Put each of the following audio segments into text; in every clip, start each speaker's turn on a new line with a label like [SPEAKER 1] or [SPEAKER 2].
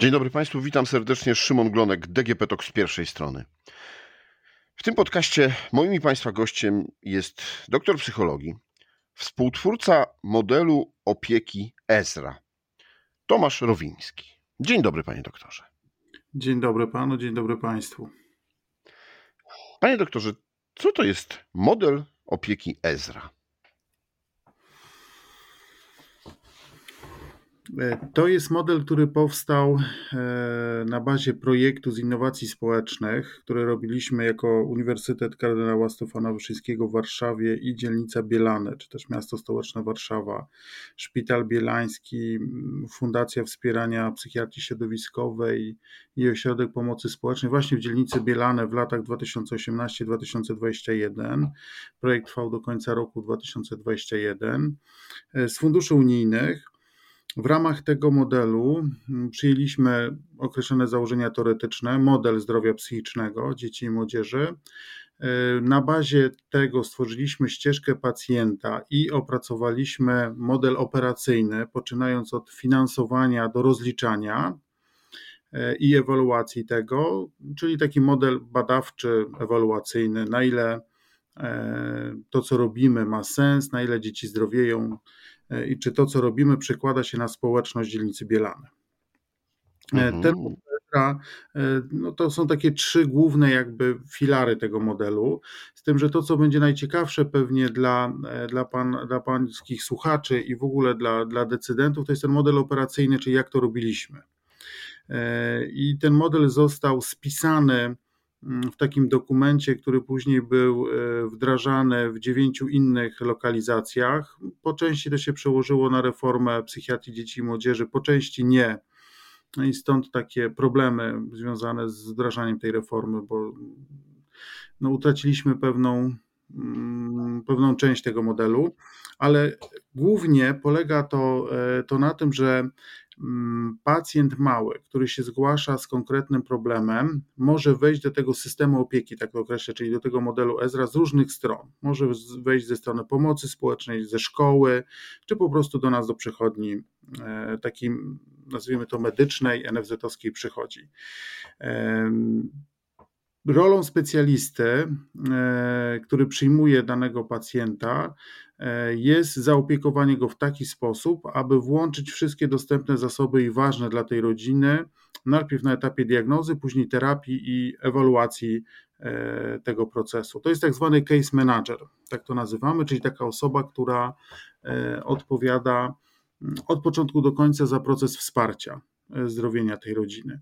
[SPEAKER 1] Dzień dobry Państwu, witam serdecznie. Szymon Glonek, DGP TOK z pierwszej strony. W tym podcaście moim i Państwa gościem jest doktor psychologii, współtwórca modelu opieki Ezra, Tomasz Rowiński. Dzień dobry, panie doktorze.
[SPEAKER 2] Dzień dobry panu, dzień dobry państwu.
[SPEAKER 1] Panie doktorze, co to jest model opieki Ezra?
[SPEAKER 2] To jest model, który powstał e, na bazie projektu z innowacji społecznych, który robiliśmy jako Uniwersytet Kardynała Stefana Wyszyńskiego w Warszawie i dzielnica Bielane, czy też miasto stołeczne Warszawa, Szpital Bielański, Fundacja Wspierania Psychiatrii Środowiskowej i Ośrodek Pomocy Społecznej właśnie w dzielnicy Bielane w latach 2018-2021. Projekt trwał do końca roku 2021 e, z funduszy unijnych. W ramach tego modelu mm, przyjęliśmy określone założenia teoretyczne, model zdrowia psychicznego dzieci i młodzieży. E, na bazie tego stworzyliśmy ścieżkę pacjenta i opracowaliśmy model operacyjny, poczynając od finansowania do rozliczania e, i ewaluacji tego, czyli taki model badawczy, ewaluacyjny, na ile e, to, co robimy, ma sens, na ile dzieci zdrowieją, i czy to, co robimy, przekłada się na społeczność dzielnicy Bielany. E, mhm. Ten model, e, no to są takie trzy główne jakby filary tego modelu, z tym, że to, co będzie najciekawsze pewnie dla, dla, pan, dla pańskich słuchaczy i w ogóle dla, dla decydentów, to jest ten model operacyjny, czyli jak to robiliśmy. I ten model został spisany w takim dokumencie, który później był e, wdrażany w dziewięciu innych lokalizacjach. Po części to się przełożyło na reformę psychiatrii dzieci i młodzieży, po części nie. No i stąd takie problemy związane z wdrażaniem tej reformy, bo no, utraciliśmy pewną, mm, pewną część tego modelu, ale głównie polega to, e, to na tym, że Mm, pacjent mały, który się zgłasza z konkretnym problemem, może wejść do tego systemu opieki, tak to określę, czyli do tego modelu Ezra z różnych stron. Może wejść ze strony pomocy społecznej, ze szkoły, czy po prostu do nas do przychodni, e, takiej nazwijmy to medycznej, NFZ-owskiej przychodzi. Rolą specjalisty, e, który przyjmuje danego pacjenta, jest zaopiekowanie go w taki sposób, aby włączyć wszystkie dostępne zasoby i ważne dla tej rodziny, najpierw na etapie diagnozy, później terapii i ewaluacji e, tego procesu. To jest tak zwany case manager, tak to nazywamy, czyli taka osoba, która odpowiada mm, od początku do końca za proces wsparcia zdrowienia tej rodziny.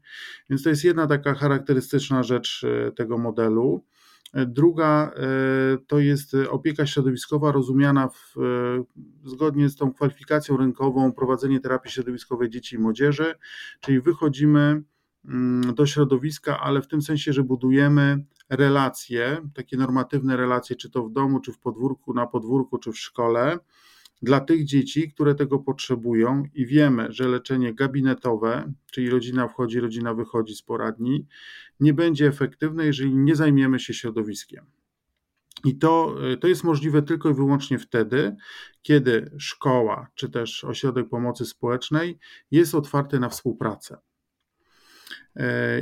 [SPEAKER 2] Więc to jest jedna taka charakterystyczna rzecz e, tego modelu. E, druga e, to jest opieka środowiskowa rozumiana w, zgodnie z tą kwalifikacją rynkową prowadzenie terapii środowiskowej dzieci i młodzieży, czyli wychodzimy mm, do środowiska, ale w tym sensie, że budujemy relacje, takie normatywne relacje, czy to w domu, czy w podwórku, na podwórku, czy w szkole, dla tych dzieci, które tego potrzebują i wiemy, że leczenie gabinetowe, czyli rodzina wchodzi, rodzina wychodzi z poradni, nie będzie efektywne, jeżeli nie zajmiemy się środowiskiem. I to, to jest możliwe tylko i wyłącznie wtedy, kiedy szkoła czy też ośrodek pomocy społecznej jest otwarty na współpracę.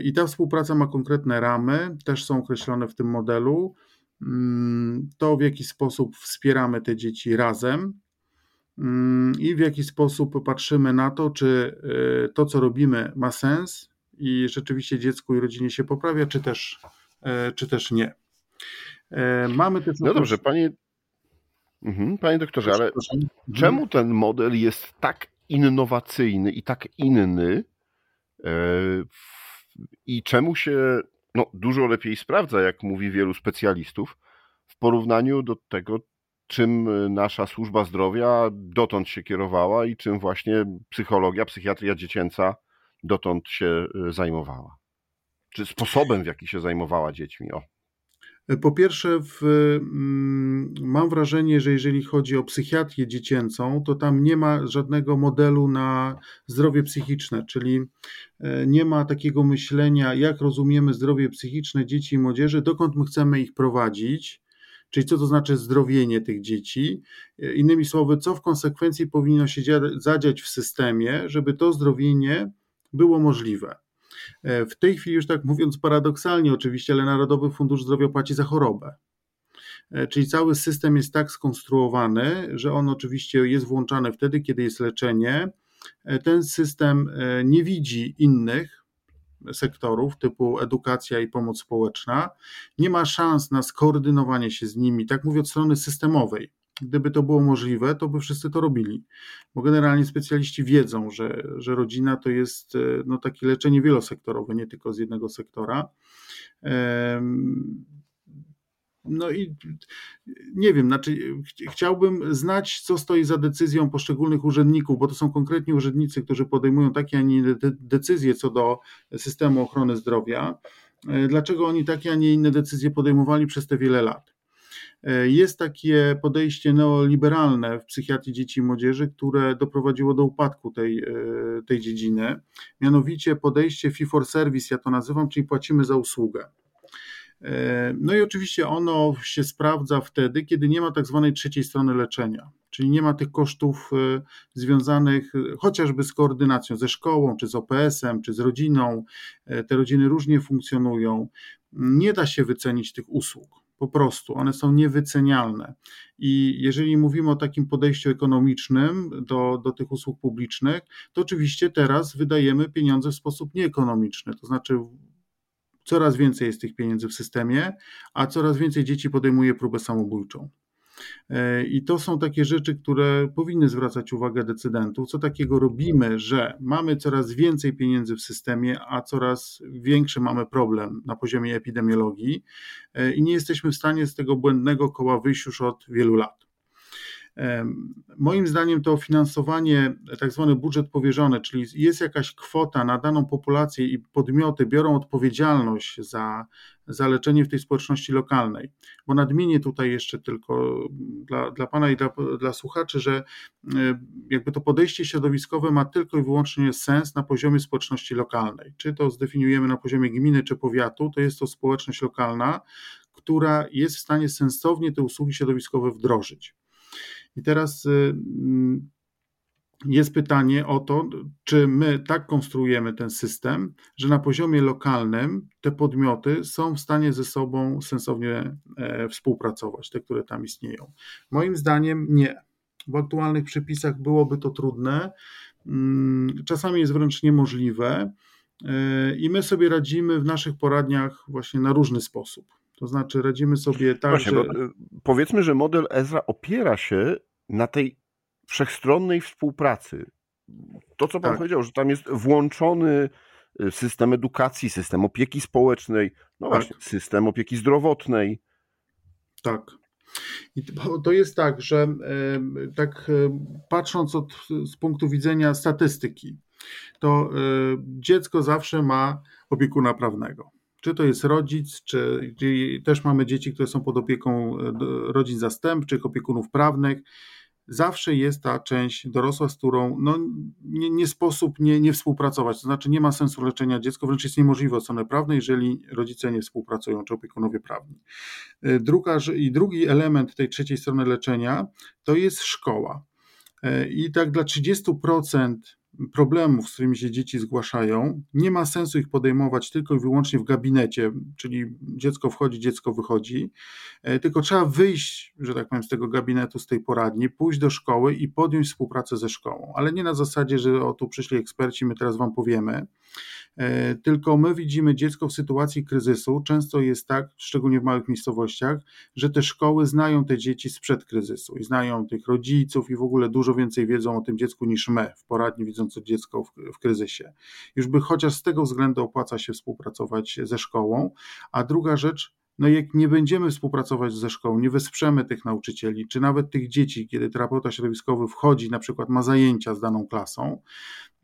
[SPEAKER 2] I ta współpraca ma konkretne ramy, też są określone w tym modelu. Mm, to, w jaki sposób wspieramy te dzieci razem, i w jaki sposób patrzymy na to, czy y, to, co robimy, ma sens i rzeczywiście dziecku i rodzinie się poprawia, czy też, e, czy też nie.
[SPEAKER 1] E, mamy też. No dobrze, panie, mhm, panie doktorze, ale mhm. czemu ten model jest tak innowacyjny i tak inny? E, I czemu się no, dużo lepiej sprawdza, jak mówi wielu specjalistów, w porównaniu do tego, czym y, nasza służba zdrowia dotąd się kierowała i czym właśnie psychologia, psychiatria dziecięca dotąd się y, zajmowała. Czy sposobem, w jaki się zajmowała dziećmi. O.
[SPEAKER 2] Po pierwsze, w, mm, mam wrażenie, że jeżeli chodzi o psychiatrię dziecięcą, to tam nie ma żadnego modelu na zdrowie psychiczne, czyli e, nie ma takiego myślenia, jak rozumiemy zdrowie psychiczne dzieci i młodzieży, dokąd my chcemy ich prowadzić czyli co to znaczy zdrowienie tych dzieci. Innymi słowy, co w konsekwencji powinno się zadziać w systemie, żeby to zdrowienie było możliwe. W tej chwili, już tak mówiąc paradoksalnie oczywiście, ale Narodowy Fundusz Zdrowia płaci za chorobę. Czyli cały system jest tak skonstruowany, że on oczywiście jest włączany wtedy, kiedy jest leczenie. Ten system nie widzi innych sektorów typu edukacja i pomoc społeczna. Nie ma szans na skoordynowanie się z nimi, tak mówię od strony systemowej. Gdyby to było możliwe, to by wszyscy to robili, bo generalnie specjaliści wiedzą, że, że rodzina to jest e, no, takie leczenie wielosektorowe, nie tylko z jednego sektora. No i nie wiem, znaczy chciałbym znać, co stoi za decyzją poszczególnych urzędników, bo to są konkretni urzędnicy, którzy podejmują takie, a nie inne decyzje co do systemu ochrony zdrowia. E, dlaczego oni takie, a nie inne decyzje podejmowali przez te wiele lat? E, jest takie podejście neoliberalne w psychiatrii dzieci i młodzieży, które doprowadziło do upadku tej, e, tej dziedziny. Mianowicie podejście fee for service, ja to nazywam, czyli płacimy za usługę. E, no i oczywiście ono się sprawdza wtedy, kiedy nie ma tak zwanej trzeciej strony leczenia, czyli nie ma tych kosztów e, związanych e, chociażby z koordynacją ze szkołą, czy z OPS-em, czy z rodziną. Te rodziny różnie funkcjonują. Nie da się wycenić tych usług. Po prostu one są niewycenialne. I jeżeli mówimy o takim podejściu ekonomicznym do, do tych usług publicznych, to oczywiście teraz wydajemy pieniądze w sposób nieekonomiczny. To znaczy, coraz więcej jest tych pieniędzy w systemie, a coraz więcej dzieci podejmuje próbę samobójczą. E, I to są takie rzeczy, które powinny zwracać uwagę decydentów. Co takiego robimy, że mamy coraz więcej pieniędzy w systemie, a coraz większy mamy problem na poziomie epidemiologii e, i nie jesteśmy w stanie z tego błędnego koła wyjść już od wielu lat. Moim zdaniem to finansowanie, tak zwany budżet powierzony, czyli jest jakaś kwota na daną populację i podmioty biorą odpowiedzialność za, za leczenie w tej społeczności lokalnej. Bo nadmienię tutaj jeszcze tylko dla, dla Pana i dla, dla słuchaczy, że jakby to podejście środowiskowe ma tylko i wyłącznie sens na poziomie społeczności lokalnej. Czy to zdefiniujemy na poziomie gminy czy powiatu, to jest to społeczność lokalna, która jest w stanie sensownie te usługi środowiskowe wdrożyć. I teraz y, mm, jest pytanie o to, czy my tak konstruujemy ten system, że na poziomie lokalnym te podmioty są w stanie ze sobą sensownie e, współpracować, te, które tam istnieją. Moim zdaniem nie. W aktualnych przepisach byłoby to trudne, mm, czasami jest wręcz niemożliwe e, i my sobie radzimy w naszych poradniach właśnie na różny sposób. To znaczy radzimy sobie tak, Właśnie, że...
[SPEAKER 1] Y, powiedzmy, że model Ezra opiera się na tej wszechstronnej współpracy. To, co Pan tak. powiedział, że tam jest włączony y, system edukacji, system opieki społecznej, no tak. właśnie, system opieki zdrowotnej.
[SPEAKER 2] Tak. I to jest tak, że tak patrząc od, z punktu widzenia statystyki, to dziecko zawsze ma opiekuna prawnego. Czy to jest rodzic, czy też mamy dzieci, które są pod opieką e, rodzin zastępczych, opiekunów prawnych zawsze jest ta część dorosła, z którą no, nie, nie sposób nie, nie współpracować. To znaczy nie ma sensu leczenia dziecka, wręcz jest niemożliwe od strony prawnej, jeżeli rodzice nie współpracują, czy opiekunowie prawni. E, druga, I drugi element tej trzeciej strony leczenia to jest szkoła. E, I tak dla 30% problemów, z którymi się dzieci zgłaszają, nie ma sensu ich podejmować tylko i wyłącznie w gabinecie, czyli dziecko wchodzi, dziecko wychodzi, e, tylko trzeba wyjść, że tak powiem, z tego gabinetu, z tej poradni, pójść do szkoły i podjąć współpracę ze szkołą, ale nie na zasadzie, że o tu przyszli eksperci, my teraz wam powiemy, tylko my widzimy dziecko w sytuacji kryzysu. Często jest tak, szczególnie w małych miejscowościach, że te szkoły znają te dzieci sprzed kryzysu i znają tych rodziców i w ogóle dużo więcej wiedzą o tym dziecku niż my w poradni, widząc to dziecko w, w kryzysie. Już by chociaż z tego względu opłaca się współpracować ze szkołą. A druga rzecz, no jak nie będziemy współpracować ze szkołą, nie wesprzemy tych nauczycieli, czy nawet tych dzieci, kiedy terapeuta środowiskowy wchodzi, na przykład ma zajęcia z daną klasą,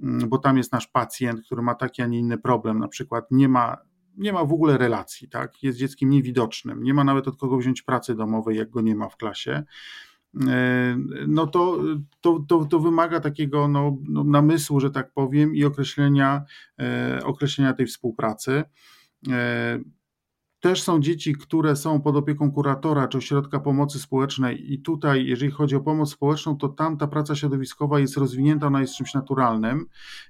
[SPEAKER 2] mm, bo tam jest nasz pacjent, który ma taki, a nie inny problem, na przykład nie ma, nie ma w ogóle relacji, tak? jest dzieckiem niewidocznym, nie ma nawet od kogo wziąć pracy domowej, jak go nie ma w klasie, e, no to, to, to, to wymaga takiego no, no, namysłu, że tak powiem, i określenia, e, określenia tej współpracy. Też są dzieci, które są pod opieką kuratora czy ośrodka pomocy społecznej, i tutaj, jeżeli chodzi o pomoc społeczną, to tam ta praca środowiskowa jest rozwinięta, ona jest czymś naturalnym,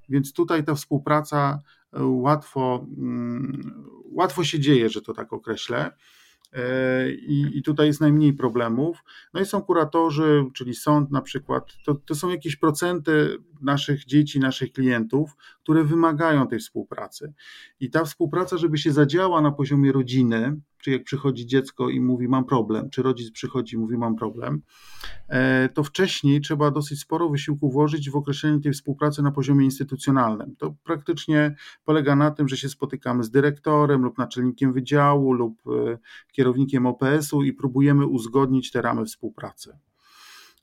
[SPEAKER 2] więc tutaj ta współpraca e, łatwo, mm, łatwo się dzieje, że to tak określę. E, i, i tutaj jest najmniej problemów. No i są kuratorzy, czyli sąd na przykład. To, to są jakieś procenty naszych dzieci, naszych klientów, które wymagają tej współpracy. I ta współpraca, żeby się zadziała na poziomie rodziny, czy jak przychodzi dziecko i mówi mam problem, czy rodzic przychodzi i mówi mam problem, e, to wcześniej trzeba dosyć sporo wysiłku włożyć w określenie tej współpracy na poziomie instytucjonalnym. To praktycznie polega na tym, że się spotykamy z dyrektorem lub naczelnikiem wydziału lub e, kierownikiem OPS-u i próbujemy uzgodnić te ramy współpracy.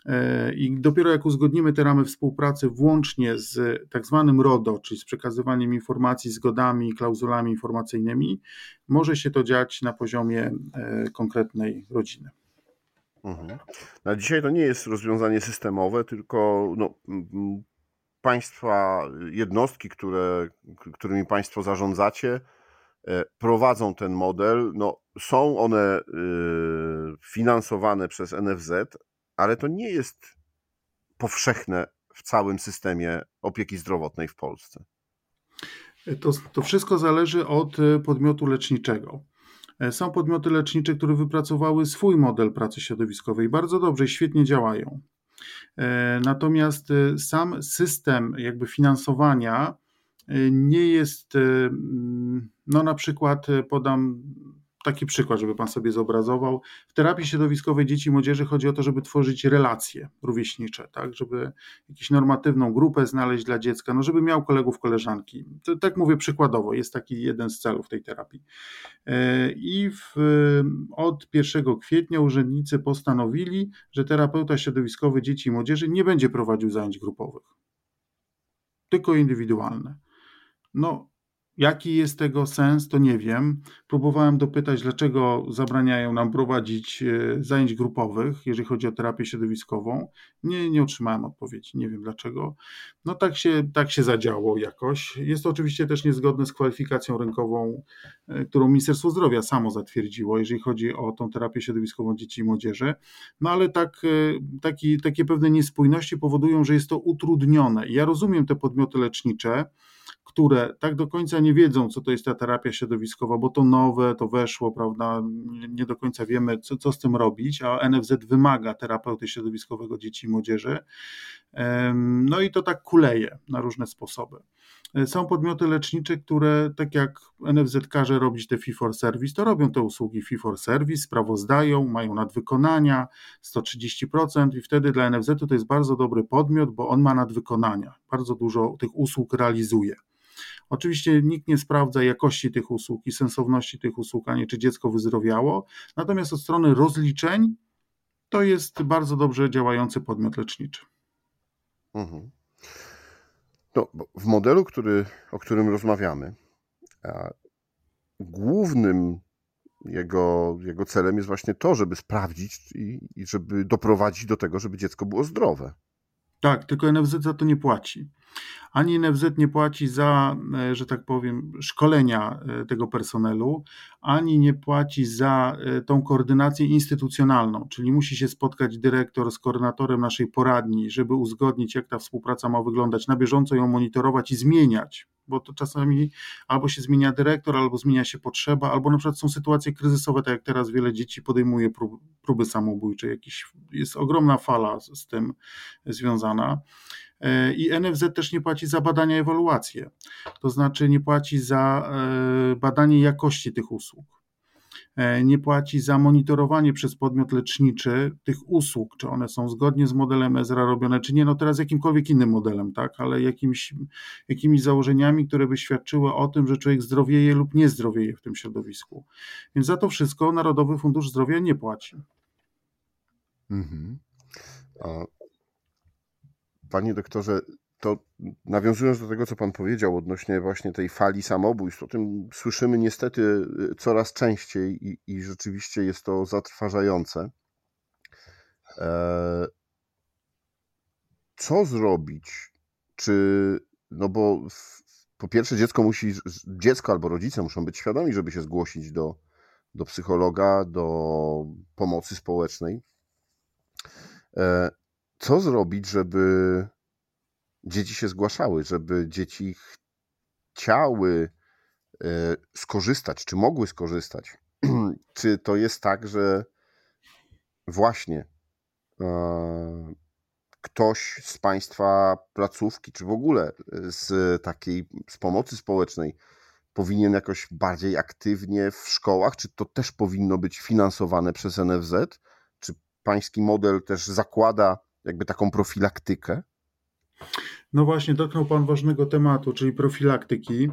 [SPEAKER 2] E, I dopiero jak uzgodnimy te ramy współpracy włącznie z tak zwanym RODO, czyli z przekazywaniem informacji, zgodami, klauzulami informacyjnymi, może się to dziać na poziomie e, konkretnej rodziny.
[SPEAKER 1] Mhm. Na dzisiaj to nie jest rozwiązanie systemowe, tylko no, państwa, jednostki, które, którymi Państwo zarządzacie, e, prowadzą ten model. No, są one finansowane przez NFZ, ale to nie jest powszechne w całym systemie opieki zdrowotnej w Polsce.
[SPEAKER 2] To, to wszystko zależy od e, podmiotu leczniczego. E, są podmioty lecznicze, które wypracowały swój model pracy środowiskowej bardzo dobrze i świetnie działają. E, natomiast sam system jakby finansowania nie jest, no na przykład podam taki przykład, żeby Pan sobie zobrazował. W terapii środowiskowej dzieci i młodzieży chodzi o to, żeby tworzyć relacje rówieśnicze, tak? żeby jakąś normatywną grupę znaleźć dla dziecka, no żeby miał kolegów, koleżanki. To, tak mówię przykładowo, jest taki jeden z celów tej terapii. E, I w, od 1 kwietnia urzędnicy postanowili, że terapeuta środowiskowy dzieci i młodzieży nie będzie prowadził zajęć grupowych, tylko indywidualne. No, Jaki jest tego sens, to nie wiem. Próbowałem dopytać, dlaczego zabraniają nam prowadzić e, zajęć grupowych, jeżeli chodzi o terapię środowiskową. Nie, nie otrzymałem odpowiedzi, nie wiem dlaczego. No tak się, tak się zadziało jakoś. Jest to oczywiście też niezgodne z kwalifikacją rynkową, e, którą Ministerstwo Zdrowia samo zatwierdziło, jeżeli chodzi o tą terapię środowiskową dzieci i młodzieży. No ale tak, e, taki, takie pewne niespójności powodują, że jest to utrudnione. ja rozumiem te podmioty lecznicze, które tak do końca nie wiedzą, co to jest ta terapia środowiskowa, bo to nowe, to weszło, prawda? Nie do końca wiemy, co, co z tym robić, a NFZ wymaga terapeuty środowiskowego dzieci i młodzieży. No i to tak kuleje na różne sposoby. Są podmioty lecznicze, które tak jak NFZ każe robić te fee for service, to robią te usługi fee for service, sprawozdają, mają nadwykonania 130% i wtedy dla NFZ to jest bardzo dobry podmiot, bo on ma nadwykonania, bardzo dużo tych usług realizuje. Oczywiście nikt nie sprawdza jakości tych usług i sensowności tych usług, ani czy dziecko wyzdrowiało, natomiast od strony rozliczeń to jest bardzo dobrze działający podmiot leczniczy. Mhm.
[SPEAKER 1] No, w modelu, który, o którym rozmawiamy, głównym jego, jego celem jest właśnie to, żeby sprawdzić i, i żeby doprowadzić do tego, żeby dziecko było zdrowe.
[SPEAKER 2] Tak, tylko NFZ za to nie płaci. Ani NFZ nie płaci za, e, że tak powiem, szkolenia e, tego personelu, ani nie płaci za e, tą koordynację instytucjonalną, czyli musi się spotkać dyrektor z koordynatorem naszej poradni, żeby uzgodnić, jak ta współpraca ma wyglądać, na bieżąco ją monitorować i zmieniać, bo to czasami albo się zmienia dyrektor, albo zmienia się potrzeba, albo na przykład są sytuacje kryzysowe, tak jak teraz wiele dzieci podejmuje prób, próby samobójcze, jakiś, jest ogromna fala z, z tym związana. E, I NFZ też nie płaci za badania i to znaczy nie płaci za e, badanie jakości tych usług nie płaci za monitorowanie przez podmiot leczniczy tych usług, czy one są zgodnie z modelem Ezra robione, czy nie, no teraz jakimkolwiek innym modelem, tak, ale jakimś, jakimiś założeniami, które by świadczyły o tym, że człowiek zdrowieje lub nie zdrowieje w tym środowisku. Więc za to wszystko Narodowy Fundusz Zdrowia nie płaci. Mhm.
[SPEAKER 1] Panie doktorze, to nawiązując do tego, co Pan powiedział odnośnie właśnie tej fali samobójstw, o tym słyszymy niestety y, coraz częściej i, i rzeczywiście jest to zatrważające. E, co zrobić? Czy, no bo po pierwsze dziecko musi, dziecko albo rodzice muszą być świadomi, żeby się zgłosić do, do psychologa, do pomocy społecznej. E, co zrobić, żeby dzieci się zgłaszały, żeby dzieci chciały e, skorzystać, czy mogły skorzystać? Czy to jest tak, że właśnie e, ktoś z Państwa placówki, czy w ogóle z takiej z pomocy społecznej powinien jakoś bardziej aktywnie w szkołach? Czy to też powinno być finansowane przez NFZ? Czy pański model też zakłada jakby taką profilaktykę?
[SPEAKER 2] No właśnie, dotknął Pan ważnego tematu, czyli profilaktyki.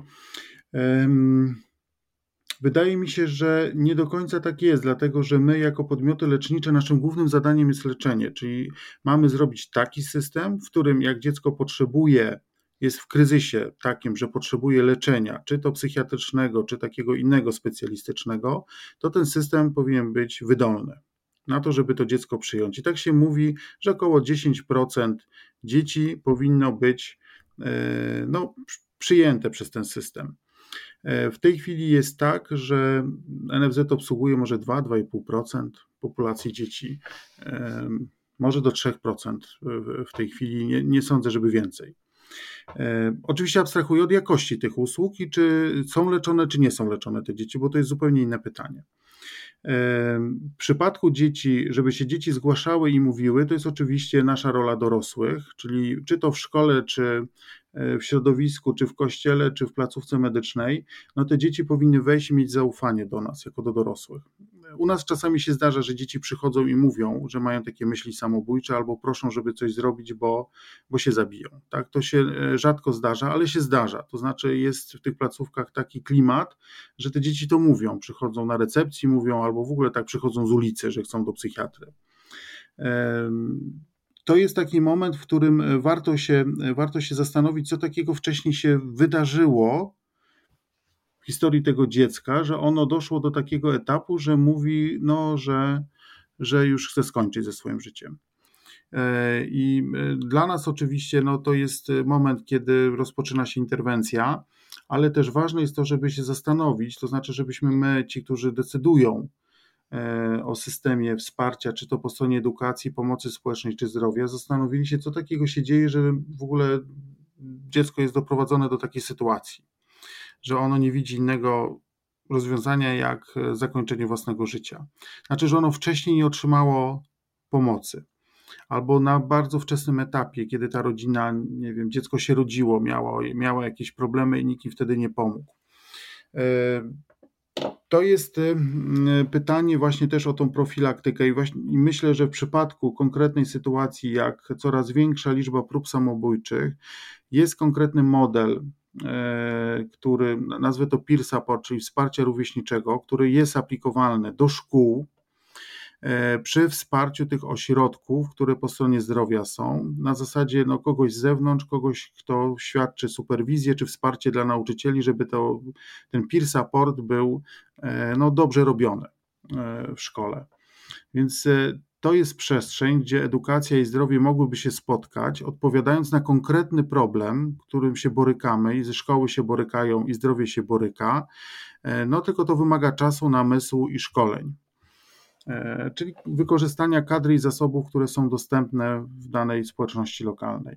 [SPEAKER 2] Wydaje mi się, że nie do końca tak jest, dlatego że my, jako podmioty lecznicze, naszym głównym zadaniem jest leczenie, czyli mamy zrobić taki system, w którym jak dziecko potrzebuje, jest w kryzysie takim, że potrzebuje leczenia, czy to psychiatrycznego, czy takiego innego specjalistycznego, to ten system powinien być wydolny na to, żeby to dziecko przyjąć. I tak się mówi, że około 10% dzieci powinno być e, no, przyjęte przez ten system. E, w tej chwili jest tak, że NFZ obsługuje może 2-2,5% populacji dzieci, e, może do 3% w tej chwili, nie, nie sądzę, żeby więcej. Oczywiście abstrahuję od jakości tych usług i czy są leczone, czy nie są leczone te dzieci, bo to jest zupełnie inne pytanie. W przypadku dzieci, żeby się dzieci zgłaszały i mówiły, to jest oczywiście nasza rola dorosłych, czyli czy to w szkole, czy e, w środowisku, czy w kościele, czy w placówce medycznej, no te dzieci powinny wejść i mieć zaufanie do nas, jako do dorosłych. U nas czasami się zdarza, że dzieci przychodzą i mówią, że mają takie myśli samobójcze albo proszą, żeby coś zrobić, bo, bo się zabiją. Tak? To się e, rzadko zdarza, ale się zdarza. To znaczy jest w tych placówkach taki klimat, że te dzieci to mówią. Przychodzą na recepcji, mówią albo w ogóle tak przychodzą z ulicy, że chcą do psychiatry. To jest taki moment, w którym warto się, warto się zastanowić, co takiego wcześniej się wydarzyło, historii tego dziecka, że ono doszło do takiego etapu, że mówi, no, że, że już chce skończyć ze swoim życiem. E, I e, dla nas oczywiście no, to jest moment, kiedy rozpoczyna się interwencja, ale też ważne jest to, żeby się zastanowić, to znaczy, żebyśmy my, ci, którzy decydują e, o systemie wsparcia, czy to po stronie edukacji, pomocy społecznej, czy zdrowia, zastanowili się, co takiego się dzieje, że w ogóle dziecko jest doprowadzone do takiej sytuacji że ono nie widzi innego rozwiązania jak e, zakończenie własnego życia. Znaczy, że ono wcześniej nie otrzymało pomocy. Albo na bardzo wczesnym etapie, kiedy ta rodzina, nie wiem, dziecko się rodziło, miało, miało jakieś problemy i nikt im wtedy nie pomógł. E, to jest e, pytanie właśnie też o tą profilaktykę i, właśnie, i myślę, że w przypadku konkretnej sytuacji, jak coraz większa liczba prób samobójczych, jest konkretny model który, nazwę to peer support, czyli wsparcia rówieśniczego, który jest aplikowalny do szkół e, przy wsparciu tych ośrodków, które po stronie zdrowia są, na zasadzie no, kogoś z zewnątrz, kogoś, kto świadczy superwizję czy wsparcie dla nauczycieli, żeby to, ten peer support był e, no, dobrze robiony w szkole. Więc to jest przestrzeń, gdzie edukacja i zdrowie mogłyby się spotkać, odpowiadając na konkretny problem, którym się borykamy i ze szkoły się borykają i zdrowie się boryka, e, no tylko to wymaga czasu, namysłu i szkoleń. E, czyli wykorzystania kadry i zasobów, które są dostępne w danej społeczności lokalnej.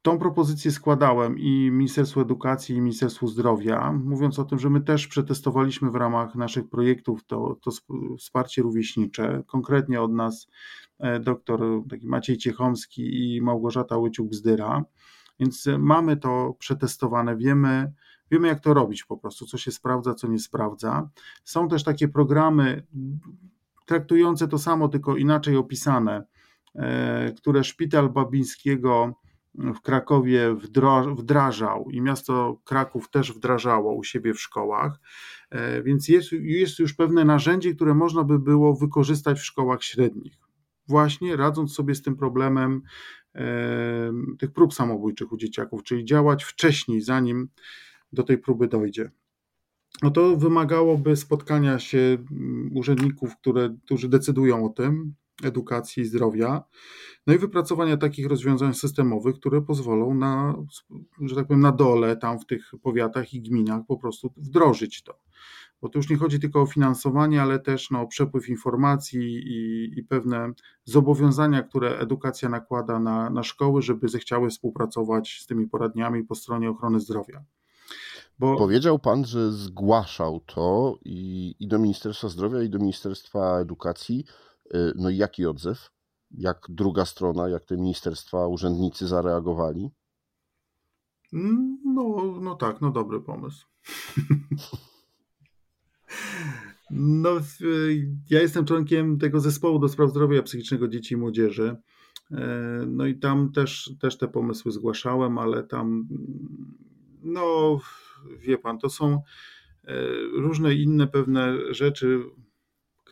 [SPEAKER 2] E, Tą propozycję składałem i Ministerstwu Edukacji, i Ministerstwu Zdrowia, mówiąc o tym, że my też przetestowaliśmy w ramach naszych projektów to, to wsparcie rówieśnicze. Konkretnie od nas e, doktor taki Maciej Ciechomski i Małgorzata Łyciuk-Bzdyra. Więc mamy to przetestowane, wiemy, wiemy jak to robić po prostu, co się sprawdza, co nie sprawdza. Są też takie programy traktujące to samo, tylko inaczej opisane, e, które Szpital Babińskiego w Krakowie wdrażał i miasto Kraków też wdrażało u siebie w szkołach, e, więc jest, jest już pewne narzędzie, które można by było wykorzystać w szkołach średnich. Właśnie radząc sobie z tym problemem e, tych prób samobójczych u dzieciaków, czyli działać wcześniej, zanim do tej próby dojdzie. No to wymagałoby spotkania się mm, urzędników, które, którzy decydują o tym, edukacji i zdrowia, no i wypracowania takich rozwiązań systemowych, które pozwolą na, że tak powiem, na dole, tam w tych powiatach i gminach po prostu wdrożyć to. bo tu już nie chodzi tylko o finansowanie, ale też no, o przepływ informacji i, i pewne zobowiązania, które edukacja nakłada na, na szkoły, żeby zechciały współpracować z tymi poradniami po stronie ochrony zdrowia.
[SPEAKER 1] Bo... Powiedział Pan, że zgłaszał to i, i do Ministerstwa Zdrowia, i do Ministerstwa Edukacji. Y, no i jaki odzew? Jak druga strona, jak te ministerstwa, urzędnicy zareagowali?
[SPEAKER 2] No, no tak, no dobry pomysł. No, ja jestem członkiem tego zespołu do spraw zdrowia psychicznego dzieci i młodzieży. E, no i tam też, też te pomysły zgłaszałem, ale tam, no wie pan, to są e, różne inne pewne rzeczy,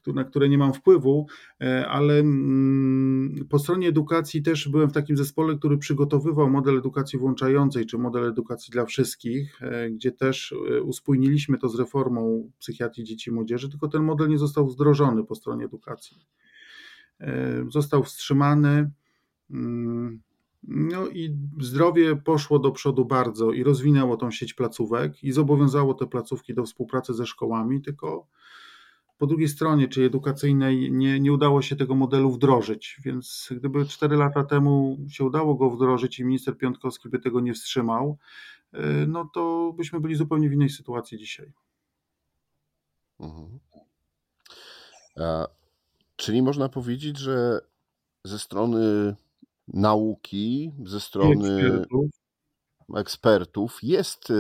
[SPEAKER 2] na które nie mam wpływu, e, ale mm, po stronie edukacji też byłem w takim zespole, który przygotowywał model edukacji włączającej, czy model edukacji dla wszystkich, e, gdzie też e, uspójniliśmy to z reformą psychiatrii dzieci i młodzieży, tylko ten model nie został wdrożony po stronie edukacji. Został wstrzymany. Mm, no i zdrowie poszło do przodu bardzo i rozwinęło tą sieć placówek i zobowiązało te placówki do współpracy ze szkołami, tylko po drugiej stronie, czyli edukacyjnej, nie, nie udało się tego modelu wdrożyć. Więc gdyby 4 lata temu się udało go wdrożyć i minister Piątkowski by tego nie wstrzymał, y, no to byśmy byli zupełnie w innej sytuacji dzisiaj. Mhm.
[SPEAKER 1] A, czyli można powiedzieć, że ze strony nauki, ze strony ekspertów, ekspertów jest y,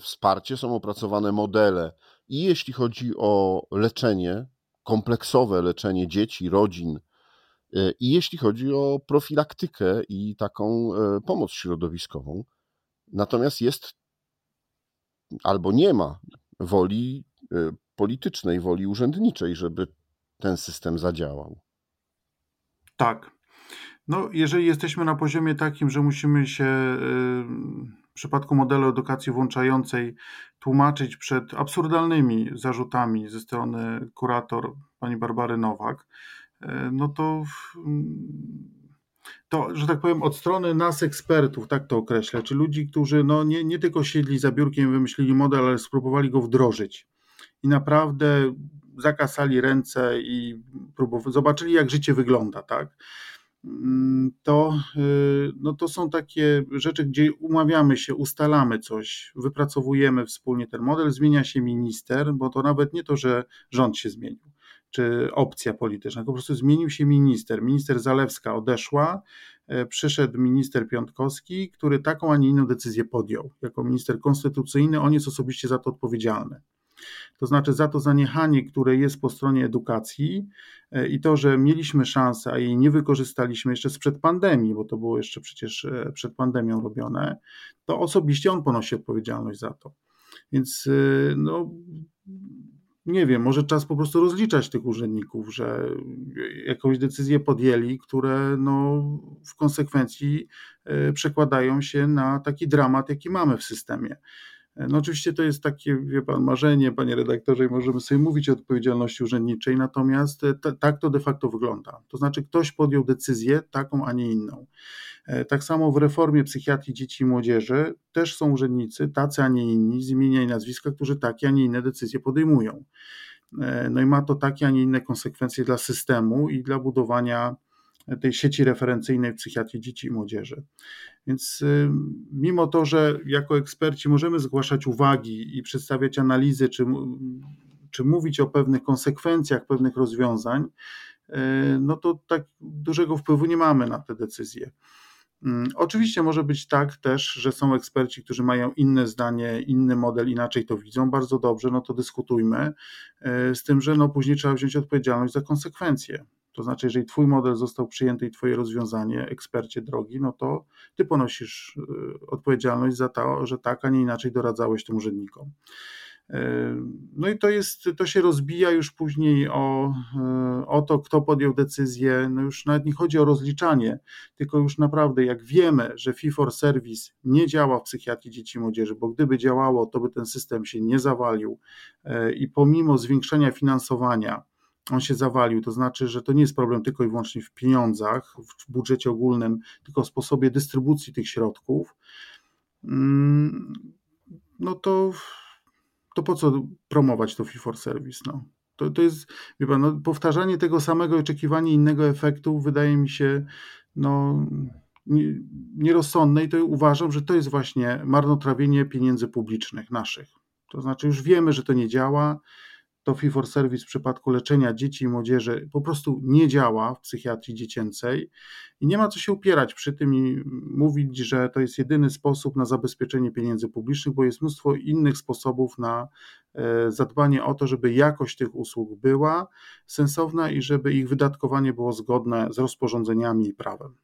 [SPEAKER 1] wsparcie, są opracowane modele i jeśli chodzi o leczenie, kompleksowe leczenie dzieci, rodzin, e, i jeśli chodzi o profilaktykę i taką e, pomoc środowiskową. Natomiast jest albo nie ma woli e, politycznej, woli urzędniczej, żeby ten system zadziałał.
[SPEAKER 2] Tak. No, jeżeli jesteśmy na poziomie takim, że musimy się w przypadku modelu edukacji włączającej tłumaczyć przed absurdalnymi zarzutami ze strony kurator pani Barbary Nowak, e, no to, to, że tak powiem, od strony nas ekspertów, tak to określę, czy ludzi, którzy no nie, nie tylko siedli za biurkiem, wymyślili model, ale spróbowali go wdrożyć. I naprawdę zakasali ręce i próbowali, zobaczyli, jak życie wygląda, tak? Mm, to, y, no to są takie rzeczy, gdzie umawiamy się, ustalamy coś, wypracowujemy wspólnie ten model, zmienia się minister, bo to nawet nie to, że rząd się zmienił, czy opcja polityczna, po prostu zmienił się minister. Minister Zalewska odeszła, e, przyszedł minister Piątkowski, który taką, a nie inną decyzję podjął. Jako minister konstytucyjny on jest osobiście za to odpowiedzialny. To znaczy za to zaniechanie, które jest po stronie edukacji e, i to, że mieliśmy szansę, a jej nie wykorzystaliśmy jeszcze sprzed pandemii, bo to było jeszcze przecież e, przed pandemią robione, to osobiście on ponosi odpowiedzialność za to. Więc e, no, nie wiem, może czas po prostu rozliczać tych urzędników, że jakąś decyzję podjęli, które no, w konsekwencji przekładają się na taki dramat, jaki mamy w systemie. No oczywiście to jest takie, wie pan, marzenie, panie redaktorze, i możemy sobie mówić o odpowiedzialności urzędniczej, natomiast e, tak to de facto wygląda. To znaczy ktoś podjął decyzję taką, a nie inną. E, tak samo w reformie psychiatrii dzieci i młodzieży też są urzędnicy, tacy, a nie inni, z imienia i nazwiska, którzy takie, a nie inne decyzje podejmują. E, no i ma to takie, a nie inne konsekwencje dla systemu i dla budowania tej sieci referencyjnej w psychiatrii dzieci i młodzieży. Więc y, mimo to, że jako eksperci możemy zgłaszać uwagi i przedstawiać analizy, czy, czy mówić o pewnych konsekwencjach pewnych rozwiązań, y, no to tak dużego wpływu nie mamy na te decyzje. Mm, oczywiście może być tak też, że są eksperci, którzy mają inne zdanie, inny model, inaczej to widzą, bardzo dobrze, no to dyskutujmy, y, z tym, że no później trzeba wziąć odpowiedzialność za konsekwencje. To znaczy, jeżeli Twój model został przyjęty i Twoje rozwiązanie, ekspercie drogi, no to Ty ponosisz y, odpowiedzialność za to, że tak, a nie inaczej doradzałeś tym urzędnikom. Y, no i to jest, to się rozbija już później o, y, o to, kto podjął decyzję. No już nawet nie chodzi o rozliczanie, tylko już naprawdę, jak wiemy, że Fee for Service nie działa w psychiatrii dzieci i młodzieży, bo gdyby działało, to by ten system się nie zawalił i pomimo zwiększenia finansowania, on się zawalił. To znaczy, że to nie jest problem tylko i wyłącznie w pieniądzach, w budżecie ogólnym, tylko w sposobie dystrybucji tych środków. Mm, no to, to po co promować to fee for service? No? To, to jest, wie pan, no, powtarzanie tego samego, oczekiwanie innego efektu wydaje mi się no, nierozsądne i to uważam, że to jest właśnie marnotrawienie pieniędzy publicznych naszych. To znaczy już wiemy, że to nie działa, to fee for service w przypadku leczenia dzieci i młodzieży po prostu nie działa w psychiatrii dziecięcej i nie ma co się upierać przy tym i mówić, że to jest jedyny sposób na zabezpieczenie pieniędzy publicznych, bo jest mnóstwo innych sposobów na e, zadbanie o to, żeby jakość tych usług była sensowna i żeby ich wydatkowanie było zgodne z rozporządzeniami i prawem.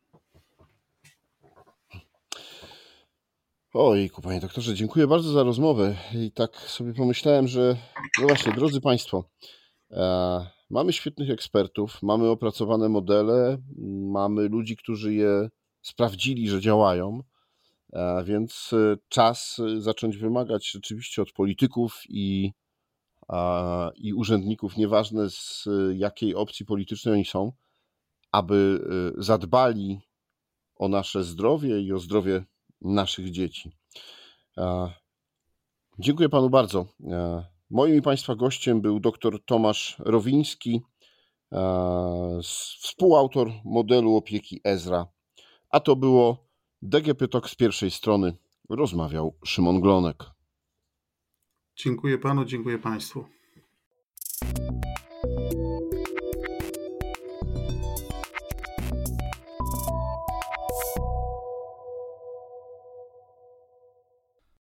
[SPEAKER 1] Ojku, panie doktorze, dziękuję bardzo za rozmowę. I tak sobie pomyślałem, że no właśnie, drodzy państwo, e, mamy świetnych ekspertów, mamy opracowane modele, mamy ludzi, którzy je sprawdzili, że działają, e, więc e, czas zacząć wymagać rzeczywiście od polityków i, i urzędników, nieważne z jakiej opcji politycznej oni są, aby e, zadbali o nasze zdrowie i o zdrowie naszych dzieci. Dziękuję panu bardzo. Moim i państwa gościem był dr Tomasz Rowiński, współautor modelu opieki Ezra. A to było DGP Talk z pierwszej strony. Rozmawiał Szymon Glonek.
[SPEAKER 2] Dziękuję panu, dziękuję państwu.